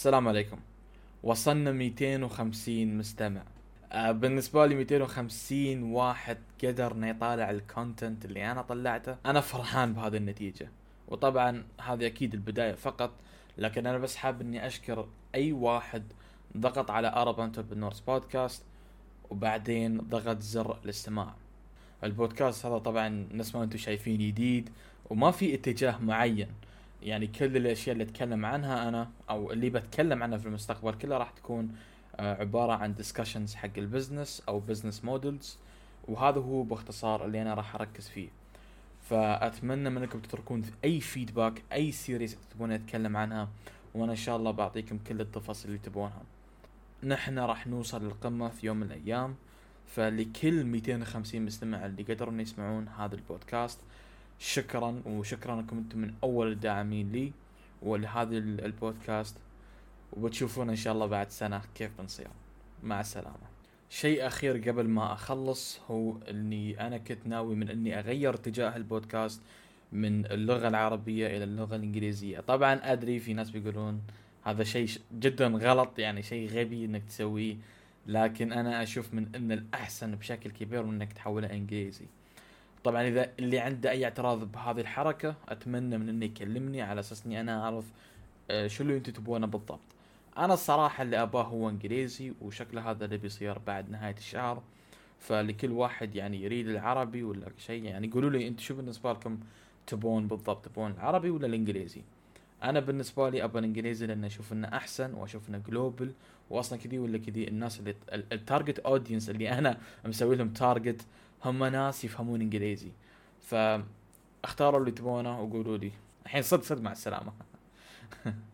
السلام عليكم. وصلنا 250 مستمع. آه، بالنسبة لي 250 واحد قدر انه يطالع ال content اللي أنا طلعته. أنا فرحان بهذه النتيجة. وطبعا هذه أكيد البداية فقط لكن أنا بس حاب إني أشكر أي واحد ضغط على Arab Entrepreneurs Podcast وبعدين ضغط زر الاستماع. البودكاست هذا طبعا نفس ما أنتم شايفين جديد وما في اتجاه معين. يعني كل الأشياء اللي أتكلم عنها أنا أو اللي بتكلم عنها في المستقبل كلها راح تكون آه، عبارة عن discussions حق ال business أو business models وهذا هو باختصار اللي أنا راح أركز فيه. فأتمنى منكم تتركون أي feedback أي series تبون أتكلم عنها وأنا إن شاء الله بعطيكم كل التفاصيل اللي تبونها. نحن راح نوصل للقمة في يوم من الأيام فلكل 250 مستمع اللي قدروا يسمعون هذا البودكاست شكرا وشكرا أنكم أنتم من أول الداعمين لي ولهذا البودكاست وبتشوفون إن شاء الله بعد سنة كيف بنصير. مع السلامة. شيء أخير قبل ما أخلص هو إني أنا كنت ناوي من إني أغير اتجاه البودكاست من اللغة العربية إلى اللغة الإنجليزية. طبعا أدري في ناس بيقولون هذا شيء جدا غلط يعني شيء غبي إنك تسويه لكن أنا أشوف من إن الأحسن بشكل كبير إنك تحوله إنجليزي. طبعا إذا اللي عنده أي اعتراض بهذه الحركة أتمنى من إنه يكلمني على أساس إني أنا أعرف آه، شو اللي أنتم تبونه بالضبط. أنا الصراحة اللي أباه هو إنجليزي وشكله هذا اللي بيصير بعد نهاية الشهر. فلكل واحد يعني يريد العربي ولا شيء يعني قولوا لي أنتم شو بالنسبة لكم تبون بالضبط تبون العربي ولا الإنجليزي؟ أنا بالنسبة لي ابى الإنجليزي لأن أشوف إنه أحسن وأشوف إنه جلوبل واصلا كذي ولا كذي. الناس اللي ال target audience اللي أنا مسوي لهم target هم ناس يفهمون إنجليزي. فاختاروا اللي تبونه وقولوا لي. الحين صدق صدق مع السلامة.